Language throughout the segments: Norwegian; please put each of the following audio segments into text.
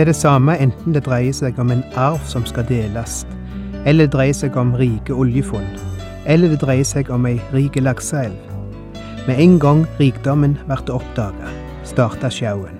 Det er det samme enten det dreier seg om en arv som skal deles, eller det dreier seg om rike oljefond, eller det dreier seg om ei rik lakseelv. Med en gang rikdommen ble oppdaga, starter sjauen.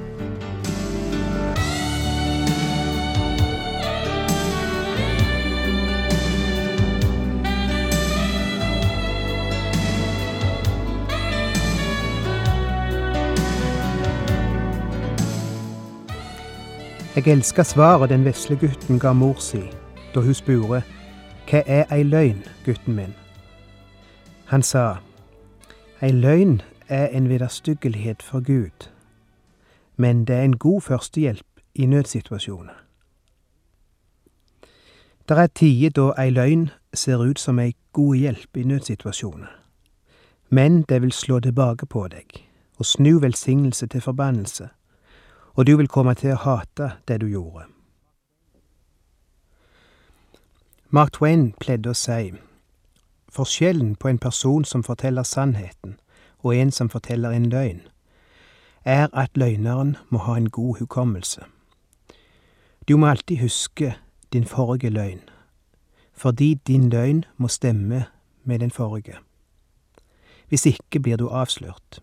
Jeg elsker svaret den vesle gutten ga mor si da hun spurte Hva er ei løgn, gutten min? Han sa Ei løgn er en vederstyggelighet for Gud, men det er en god førstehjelp i nødsituasjoner. Det er tider da ei løgn ser ut som ei god hjelp i nødsituasjoner, men det vil slå tilbake på deg og snu velsignelse til forbannelse og du vil komme til å hate det du gjorde. Mark Twain pleide å si forskjellen på en person som forteller sannheten, og en som forteller en løgn, er at løgneren må ha en god hukommelse. Du må alltid huske din forrige løgn, fordi din løgn må stemme med den forrige. Hvis ikke blir du avslørt.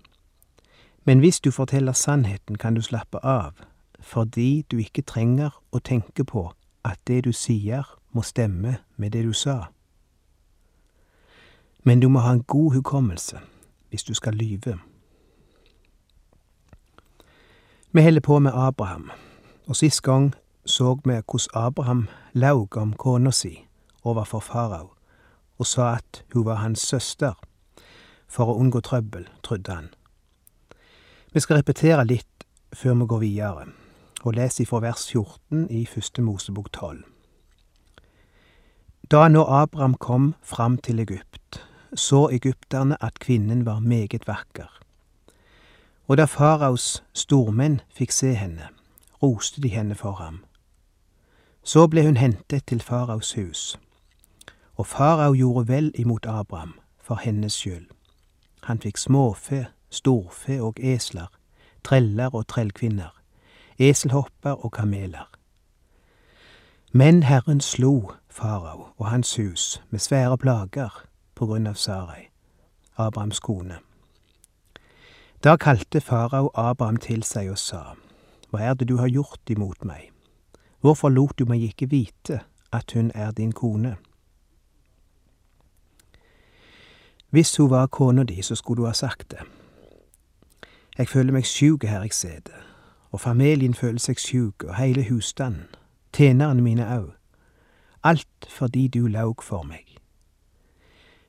Men hvis du forteller sannheten, kan du slappe av, fordi du ikke trenger å tenke på at det du sier, må stemme med det du sa. Men du må ha en god hukommelse hvis du skal lyve. Vi holder på med Abraham, og sist gang så vi hvordan Abraham laug om kona si overfor farao, og sa at hun var hans søster, for å unngå trøbbel, trodde han. Vi skal repetere litt før vi går videre, og leser ifra vers 14 i Første Mosebok 12. Da nå Abraham kom fram til Egypt, så egypterne at kvinnen var meget vakker. Og da faraos stormenn fikk se henne, roste de henne for ham. Så ble hun hentet til faraos hus, og farao gjorde vel imot Abraham for hennes skyld. Han fikk småfe storfe og esler, treller og trellkvinner, eselhopper og kameler. Men Herren slo farao og hans hus med svære plager på grunn av Sarai, Abrahams kone. Da kalte farao Abraham til seg og sa, Hva er det du har gjort imot meg? Hvorfor lot du meg ikke vite at hun er din kone? Hvis hun var kona di, så skulle du ha sagt det. Jeg føler meg sjuk her jeg sitter, og familien føler seg sjuk, og heile husstanden, tjenerne mine òg. Alt fordi du laug for meg.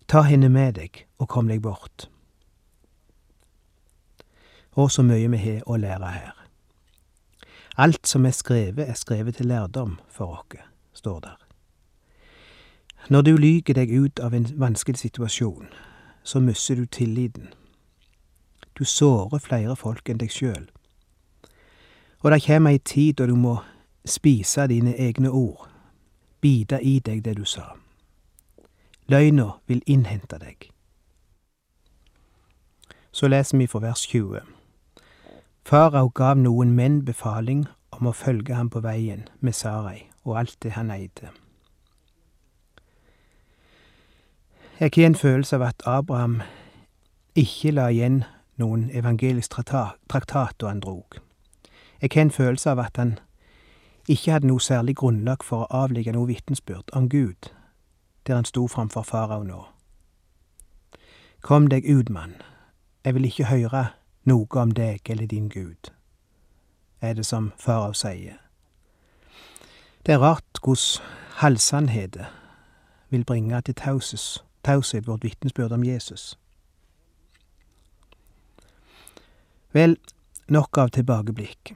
Ta henne med deg og kom deg bort. Og så mye vi har å lære her. Alt som er skrevet, er skrevet til lærdom for oss, står der. Når du lyger deg ut av en vanskelig situasjon, så mister du tilliten du sårer flere folk enn deg sjøl. Og det kjem ei tid da du må spise dine egne ord, bite i deg det du sa. Løgna vil innhente deg. Så leser vi fra vers 20. Farao gav noen menn befaling om å følge ham på veien med Sarai og alt det han eide. Jeg har en følelse av at Abraham ikke la igjen noen evangelisk traktat da han drog. Jeg har en følelse av at han ikke hadde noe særlig grunnlag for å avlegge noe vitnesbyrd om Gud der han sto framfor farao nå. Kom deg ut, mann, jeg vil ikke høre noe om deg eller din Gud, er det som farao sier. Det er rart hvordan halvsannheter vil bringe til taushet vårt vitnesbyrd om Jesus. Vel, nok av tilbakeblikk.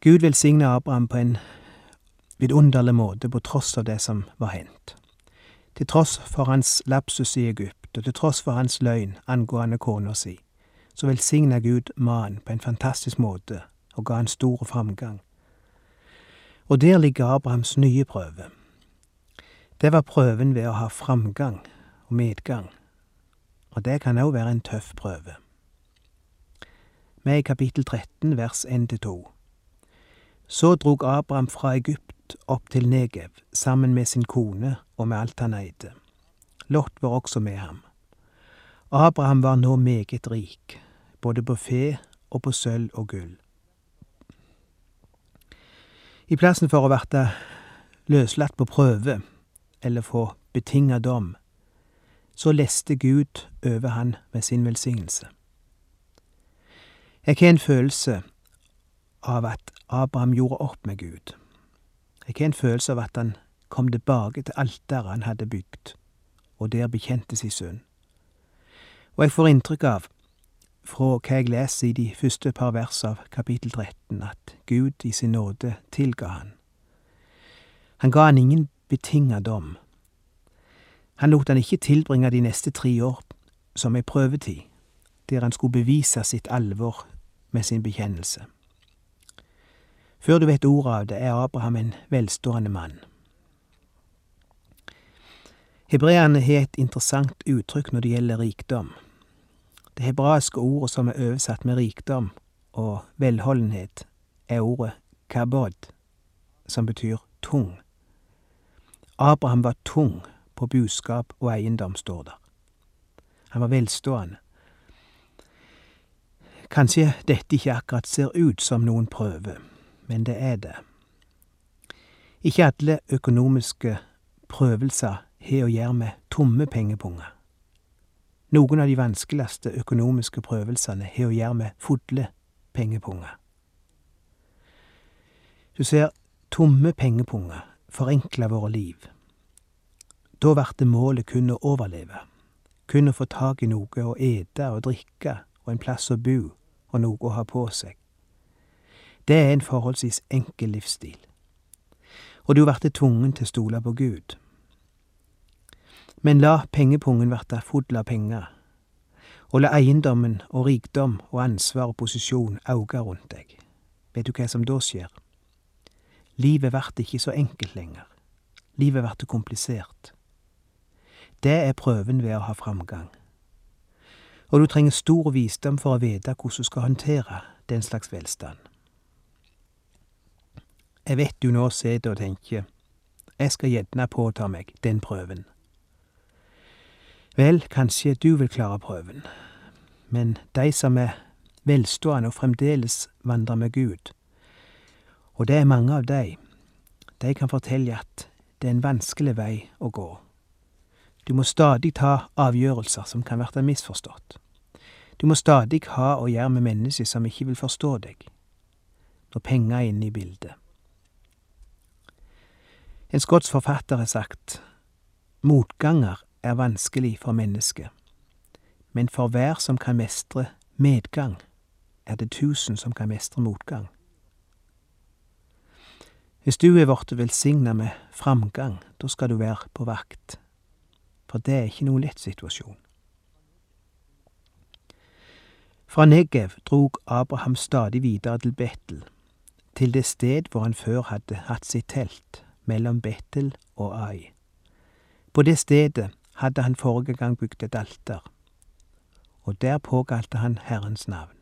Gud velsigne Abraham på en vidunderlig måte på tross av det som var hendt. Til tross for hans lapsus i Egypt, og til tross for hans løgn angående kona si, så velsigna Gud mannen på en fantastisk måte og ga han stor framgang. Og der ligger Abrahams nye prøve. Det var prøven ved å ha framgang og medgang, og det kan òg være en tøff prøve. Er i kapittel 13, vers 1-2. Så drog Abraham fra Egypt opp til Negev sammen med sin kone og med alt han eide. Lot var også med ham. Abraham var nå meget rik, både på fe og på sølv og gull. I plassen for å verte løslatt på prøve eller få betinga dom, så leste Gud over han med sin velsignelse. Jeg har en følelse av at Abraham gjorde opp med Gud. Jeg har en følelse av at han kom tilbake til alteret han hadde bygd, og der bekjente sin synd. Og jeg får inntrykk av, fra hva jeg leser i de første par vers av kapittel 13, at Gud i sin nåde tilga han. Han ga han ingen betinga dom. Han lot han ikke tilbringe de neste tre år som ei prøvetid, der han skulle bevise sitt alvor med sin bekjennelse. Før du vet ordet av det, er Abraham en velstående mann. Hebreerne har et interessant uttrykk når det gjelder rikdom. Det hebraiske ordet som er oversatt med rikdom og velholdenhet, er ordet kabod, som betyr tung. Abraham var tung på buskap og eiendom, står der. Han var velstående. Kanskje dette ikke akkurat ser ut som noen prøve, men det er det. Ikke alle økonomiske prøvelser har å gjøre med tomme pengepunger. Noen av de vanskeligste økonomiske prøvelsene har å gjøre med fulle pengepunger. Du ser, tomme pengepunger forenkler våre liv. Da det målet kun å overleve, kun å få tak i noe å ete og drikke og en plass å bo og noe å ha på seg. Det er en forholdsvis enkel livsstil, og du blir tvungen til å stole på Gud. Men la pengepungen verta full av penger, og la eiendommen og rikdom og ansvar og posisjon auge rundt deg. Vet du hva som da skjer? Livet vert ikke så enkelt lenger. Livet vert komplisert. Det er prøven ved å ha framgang. Og du trenger stor visdom for å vite hvordan du skal håndtere den slags velstand. Jeg vet du nå sitter og tenker, jeg skal gjerne påta meg den prøven. Vel, kanskje du vil klare prøven, men de som er velstående og fremdeles vandrer med Gud, og det er mange av de, de kan fortelle at det er en vanskelig vei å gå. Du må stadig ta avgjørelser som kan bli misforstått. Du må stadig ha å gjøre med mennesker som ikke vil forstå deg, når penger er inne i bildet. En skotsk forfatter har sagt motganger er vanskelig for mennesket, men for hver som kan mestre medgang, er det tusen som kan mestre motgang. Hvis du er blitt velsigna med framgang, da skal du være på vakt, for det er ikke noen lett situasjon. Fra Negev drog Abraham stadig videre til Betel, til det sted hvor han før hadde hatt sitt telt mellom Betel og Ai. På det stedet hadde han forrige gang bygd et alter, og der påkalte han Herrens navn.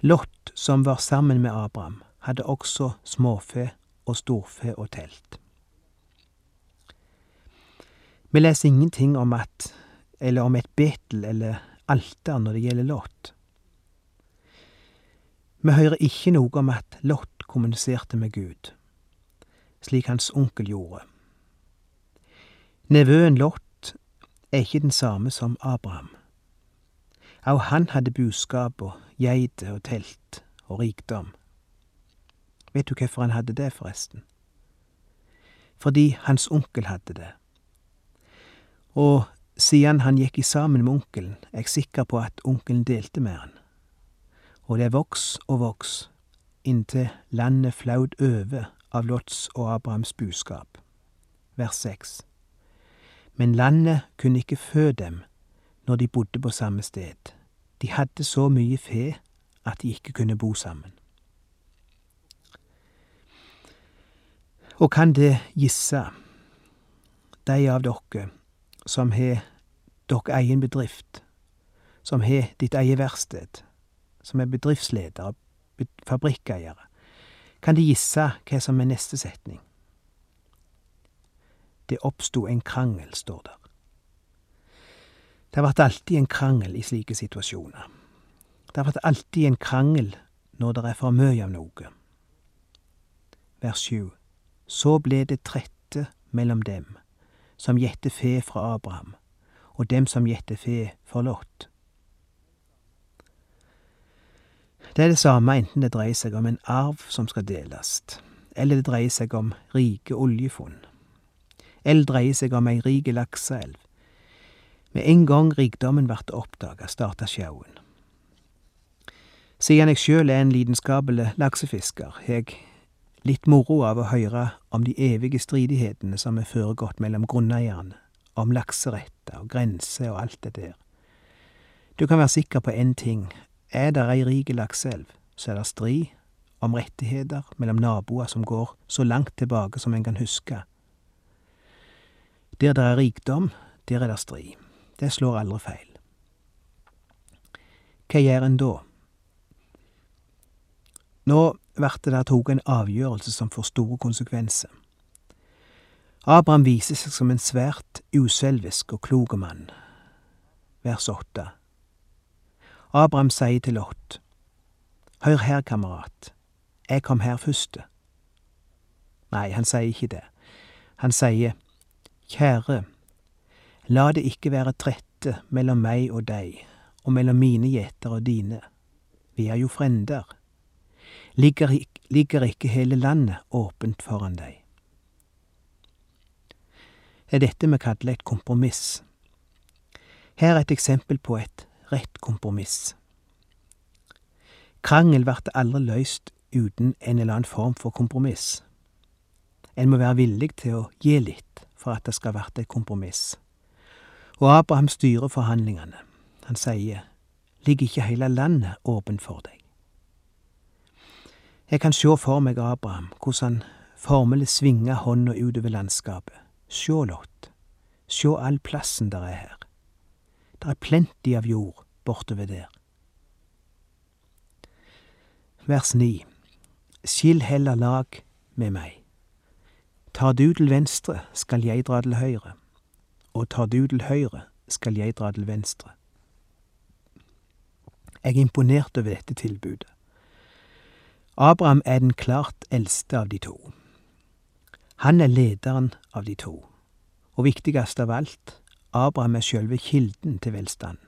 Lot, som var sammen med Abraham, hadde også småfe og storfe og telt. Vi leser ingenting om at, eller om et Betel eller alter når det gjelder Lot. Vi hører ikke noe om at Lot kommuniserte med Gud slik hans onkel gjorde. Nevøen Lot er ikke den samme som Abraham. Også han hadde buskap og geiter og telt og rikdom. Vet du hvorfor han hadde det, forresten? Fordi hans onkel hadde det. Og siden han gikk i sammen med onkelen, er jeg sikker på at onkelen delte med han. og det voks og voks, inntil landet flaud over av Lots og Abrahams buskap. Vers seks. Men landet kunne ikke fø dem når de bodde på samme sted. De hadde så mye fe at de ikke kunne bo sammen. Og kan det gisse, de av dere som har dere egen bedrift, som har ditt eget verksted, som er bedriftsledere, fabrikkeiere, kan de gisse hva som er neste setning. Det oppsto en krangel, står der. Det har vært alltid en krangel i slike situasjoner. Det har vært alltid en krangel når det er for mye av noe. Vers 7. Så ble det trette mellom dem som gjette fe fra Abraham, og dem som gjette fe for Lot. Det er det samme enten det dreier seg om en arv som skal deles, eller det dreier seg om rike oljefunn, eller dreier seg om ei rik lakseelv. Med en gang rikdommen vart oppdaga, starta sjauen. Siden jeg sjøl er en lidenskapelig laksefisker, har jeg litt moro av å høre om de evige stridighetene som er foregått mellom grunneierne, om lakseretter og grenser og alt det der. Du kan være sikker på én ting, er der ei rik lakseelv, så er det strid om rettigheter mellom naboer som går så langt tilbake som en kan huske. Der det er rikdom, der er det strid. Det slår aldri feil. Hva gjør en da? Nå vert det der tatt en avgjørelse som får store konsekvenser. Abraham viser seg som en svært uselvisk og klok mann. Vers åtte. Abraham sier til Lot, Hør her, kamerat, jeg kom her første. Nei, han sier ikke det. Han sier, Kjære, la det ikke være trette mellom meg og deg, og mellom mine gjeter og dine. Vi er jo frender. Ligger, ligger ikke hele landet åpent foran deg? Det er dette vi kaller et kompromiss. Her er et eksempel på et rett kompromiss. Krangel blir aldri løst uten en eller annen form for kompromiss. En må være villig til å gi litt for at det skal bli et kompromiss. Og Abraham styrer forhandlingene. Han sier, ligger ikke hele landet åpent for deg? Jeg kan sjå for meg Abraham, hvordan han formelig svinger hånda utover landskapet. Sjå, Lott, sjå all plassen der er her. Der er plenty av jord bortover der. Vers 9 Skill heller lag med meg. Tar du til venstre, skal jeg dra til høyre, og tar du til høyre, skal jeg dra til venstre. Jeg er imponert over dette tilbudet. Abraham er den klart eldste av de to. Han er lederen av de to, og viktigst av alt, Abraham er sjølve kilden til velstand.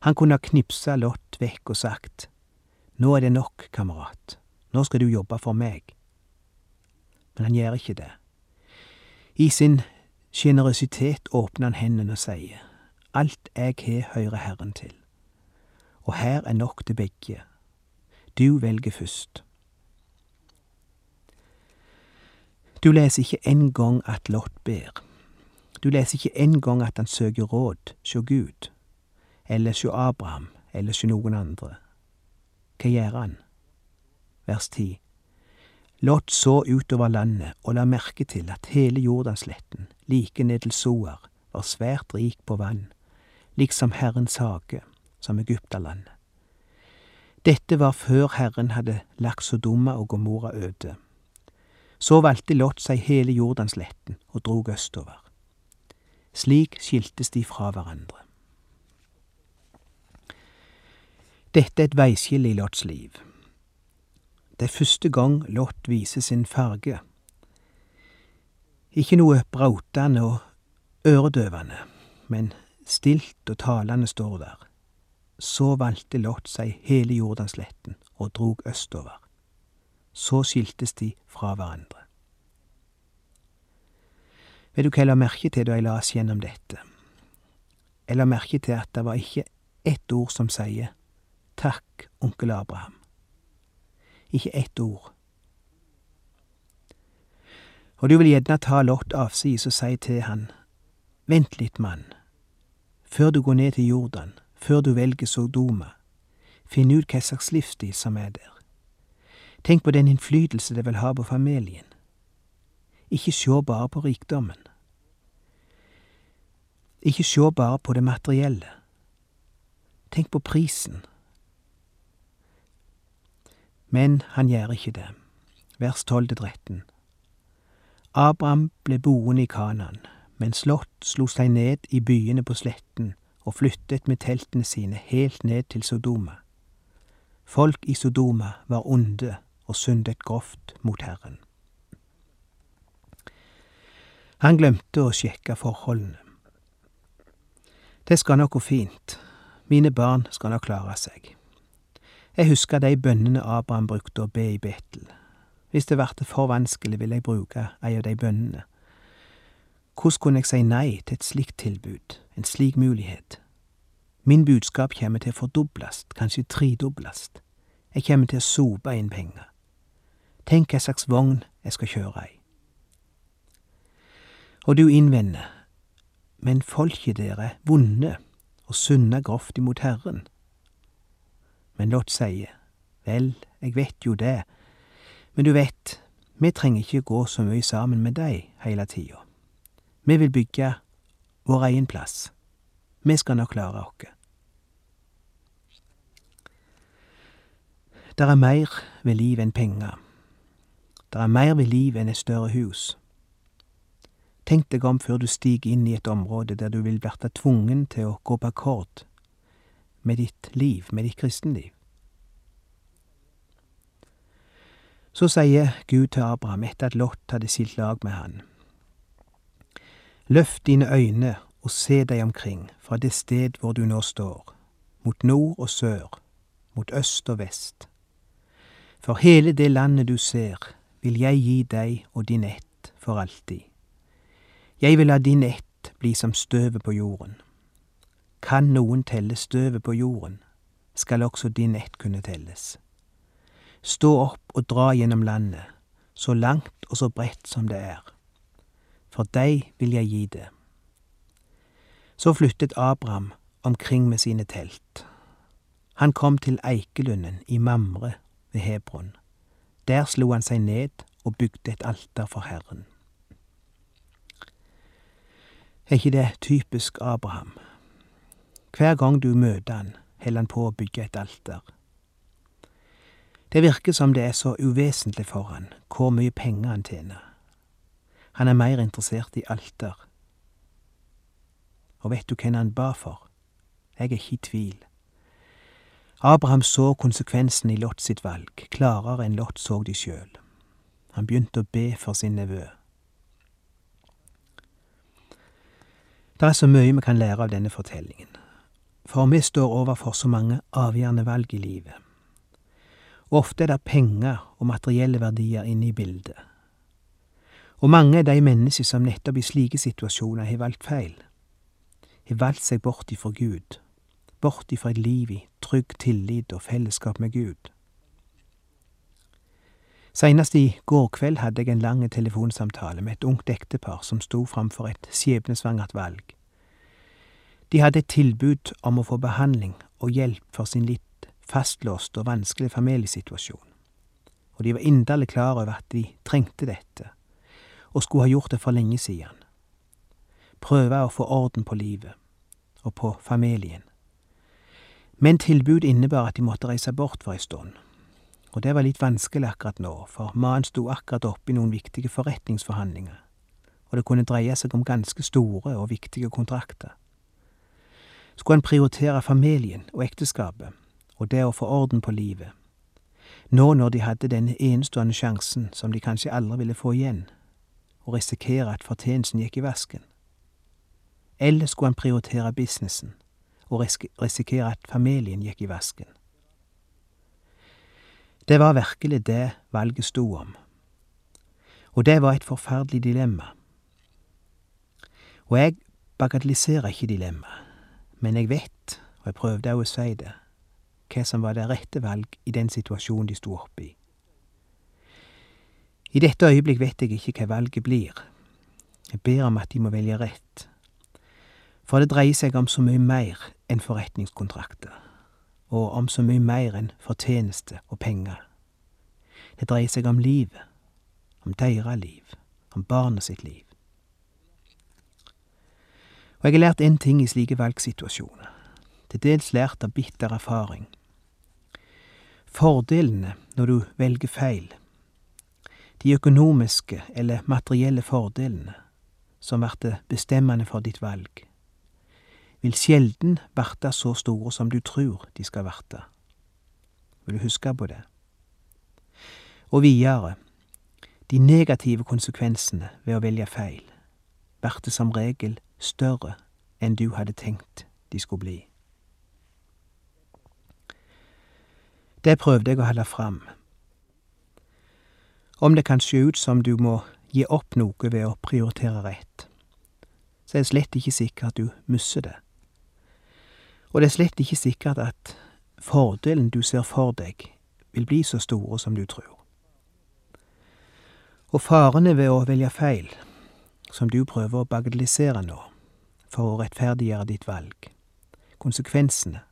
Han kunne ha knipsa Lot vekk og sagt, Nå er det nok, kamerat, nå skal du jobbe for meg. Men han gjør ikke det. I sin sjenerøsitet åpner han hendene og sier, Alt jeg har, hører Herren til. Og her er nok til begge. Du velger først. Du leser ikke en gang at Lot ber. Du leser ikke en gang at han søker råd sjå Gud, eller sjå Abraham, eller sjå noen andre. Hva gjør han? Vers 10. Lot så utover landet og la merke til at hele Jordansletten, like ned til Soar, var svært rik på vann, liksom Herrens hage, som Egyptalandet. Dette var før Herren hadde lagt Sodoma og Gomorra øde. Så valgte Lot seg hele Jordansletten og drog østover. Slik skiltes de fra hverandre. Dette er et veiskille i Lots liv. Det er første gang Lot viser sin farge. Ikke noe brautende og øredøvende, men stilt og talende står der. Så valgte Lot seg hele Jordansletten og drog østover. Så skiltes de fra hverandre. Vet du hva jeg la merke til da jeg las gjennom dette? Jeg la merke til at det var ikke ett ord som sier takk, onkel Abraham. Ikke ett ord. Og du vil gjerne ta Lot avsides og si til han, vent litt, mann, før du går ned til Jordan, før du velger Sodoma, finn ut hva slags livsstil som er der. Tenk på den innflytelse det vil ha på familien. Ikke sjå bare på rikdommen. Ikke sjå bare på det materielle. Tenk på prisen. Men han gjør ikke det. Vers 12-13. Abraham ble boende i Kanan, mens Lot slo seg ned i byene på sletten og flyttet med teltene sine helt ned til Sodoma. Folk i Sodoma var onde og syndet grovt mot Herren. Han glemte å sjekke forholdene. Det skal nok gå fint, mine barn skal nok klare seg. Jeg husker de bønnene Abraham brukte å be i Betel. Hvis det varte for vanskelig, ville jeg bruke ei av de bønnene. Hvordan kunne jeg si nei til et slikt tilbud, en slik mulighet? Min budskap kommer til å fordobles, kanskje tredobles. Jeg kommer til å sope inn penger. Tenk hva slags vogn jeg skal kjøre i. Og du innvender, men folket dere vonde og sunne grovt imot Herren. Men Lot sier, vel, jeg vet jo det, men du vet, vi trenger ikke gå så mye sammen med deg hele tida. Vi vil bygge vår egen plass. Vi skal nok klare oss. Der er mer ved liv enn penger. Der er mer ved liv enn et større hus. Tenk deg om før du stiger inn i et område der du vil bli tvungen til å gå på akkord med ditt liv, med ditt kristenliv. Så sier Gud til Abraham etter at Lot hadde skilt lag med han. Løft dine øyne og se deg omkring fra det sted hvor du nå står, mot nord og sør, mot øst og vest. For hele det landet du ser, vil jeg gi deg og din ett for alltid. Jeg vil la din ett bli som støvet på jorden. Kan noen telle støvet på jorden, skal også din ett kunne telles. Stå opp og dra gjennom landet, så langt og så bredt som det er. For deg vil jeg gi det. Så flyttet Abraham omkring med sine telt. Han kom til Eikelunden i Mamre ved Hebron. Der slo han seg ned og bygde et alter for Herren. Er ikke det typisk Abraham? Hver gang du møter han, holder han på å bygge et alter. Det virker som det er så uvesentlig for han hvor mye penger han tjener. Han er mer interessert i alter. Og vet du hvem han ba for? Jeg er ikke i tvil. Abraham så konsekvensen i Lot sitt valg, klarere enn Lot så de sjøl. Han begynte å be for sin nevø. Det er så mye vi kan lære av denne fortellingen, for vi står overfor så mange avgjørende valg i livet. Ofte er det penger og materielle verdier inne i bildet. Og mange er de mennesker som nettopp i slike situasjoner har valgt feil, har valgt seg bort ifra Gud, bort ifra et liv i trygg tillit og fellesskap med Gud. Seinest i går kveld hadde jeg en lang telefonsamtale med et ungt ektepar som sto framfor et skjebnesvangert valg. De hadde et tilbud om å få behandling og hjelp for sin litt fastlåste og vanskelige familiesituasjon, og de var inderlig klar over at de trengte dette, og skulle ha gjort det for lenge siden. Prøve å få orden på livet og på familien. Men tilbud innebar at de måtte reise bort for ei stund. Og det var litt vanskelig akkurat nå, for mannen sto akkurat oppe i noen viktige forretningsforhandlinger, og det kunne dreie seg om ganske store og viktige kontrakter. Skulle han prioritere familien og ekteskapet, og det å få orden på livet, nå når de hadde den enestående sjansen som de kanskje aldri ville få igjen, og risikere at fortjenesten gikk i vasken? Eller skulle han prioritere businessen? og risikere at familien gikk i vasken. Det var virkelig det valget sto om. Og det var et forferdelig dilemma. Og jeg bagatelliserer ikke dilemmaet, men jeg vet, og jeg prøvde òg å si det, hva som var det rette valg i den situasjonen de sto oppe i. I dette øyeblikk vet jeg ikke hva valget blir. Jeg ber om at de må velge rett. For det dreier seg om så mye mer enn forretningskontrakter, og om så mye mer enn fortjeneste og penger. Det dreier seg om livet, om deres liv, om barnet sitt liv. Og jeg har lært én ting i slike valgsituasjoner, til dels lært av bitter erfaring. Fordelene når du velger feil, de økonomiske eller materielle fordelene som blir bestemmende for ditt valg, vil sjelden verte så store som du tror de skal verte. Vil du huske på det? Og videre, de negative konsekvensene ved å velge feil blir som regel større enn du hadde tenkt de skulle bli. Det prøvde jeg å holde fram. Om det kan se ut som du må gi opp noe ved å prioritere rett, så er det slett ikke sikkert at du mister det. Og det er slett ikke sikkert at fordelen du ser for deg, vil bli så store som du tror. Og farene ved å velge feil, som du prøver å bagatellisere nå, for å rettferdiggjøre ditt valg, konsekvensene,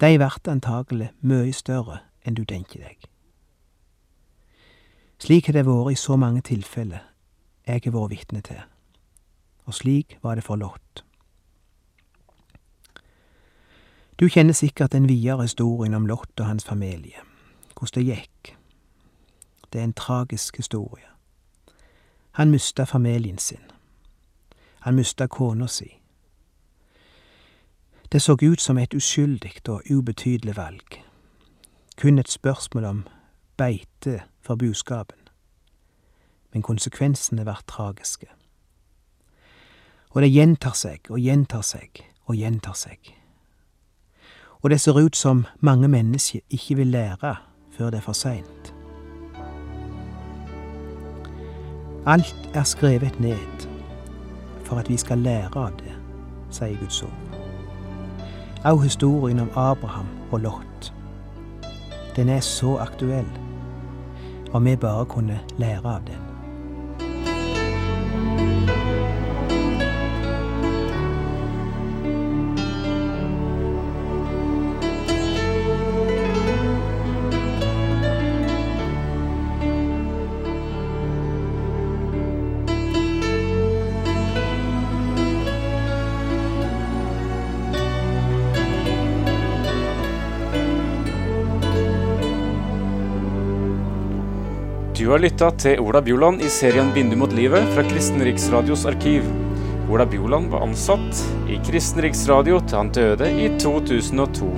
de blir antagelig mye større enn du tenker deg. Slik har det vært i så mange tilfeller jeg har vært vitne til, og slik var det for Lott. Du kjenner sikkert den videre historien om Lott og hans familie, hvordan det gikk. Det er en tragisk historie. Han mista familien sin. Han mista kona si. Det så ut som et uskyldig og ubetydelig valg, kun et spørsmål om beite for buskapen. Men konsekvensene vart tragiske. Og det gjentar seg og gjentar seg og gjentar seg. Og det ser ut som mange mennesker ikke vil lære før det er for seint. Alt er skrevet ned for at vi skal lære av det, sier Guds ord. Også historien om Abraham og Lot. Den er så aktuell, og vi bare kunne lære av den. Du har lytta til Ola Bjoland i serien 'Bindu mot livet' fra Kristen Riksradios arkiv. Ola Bjoland var ansatt i Kristen Riksradio til han døde i 2002.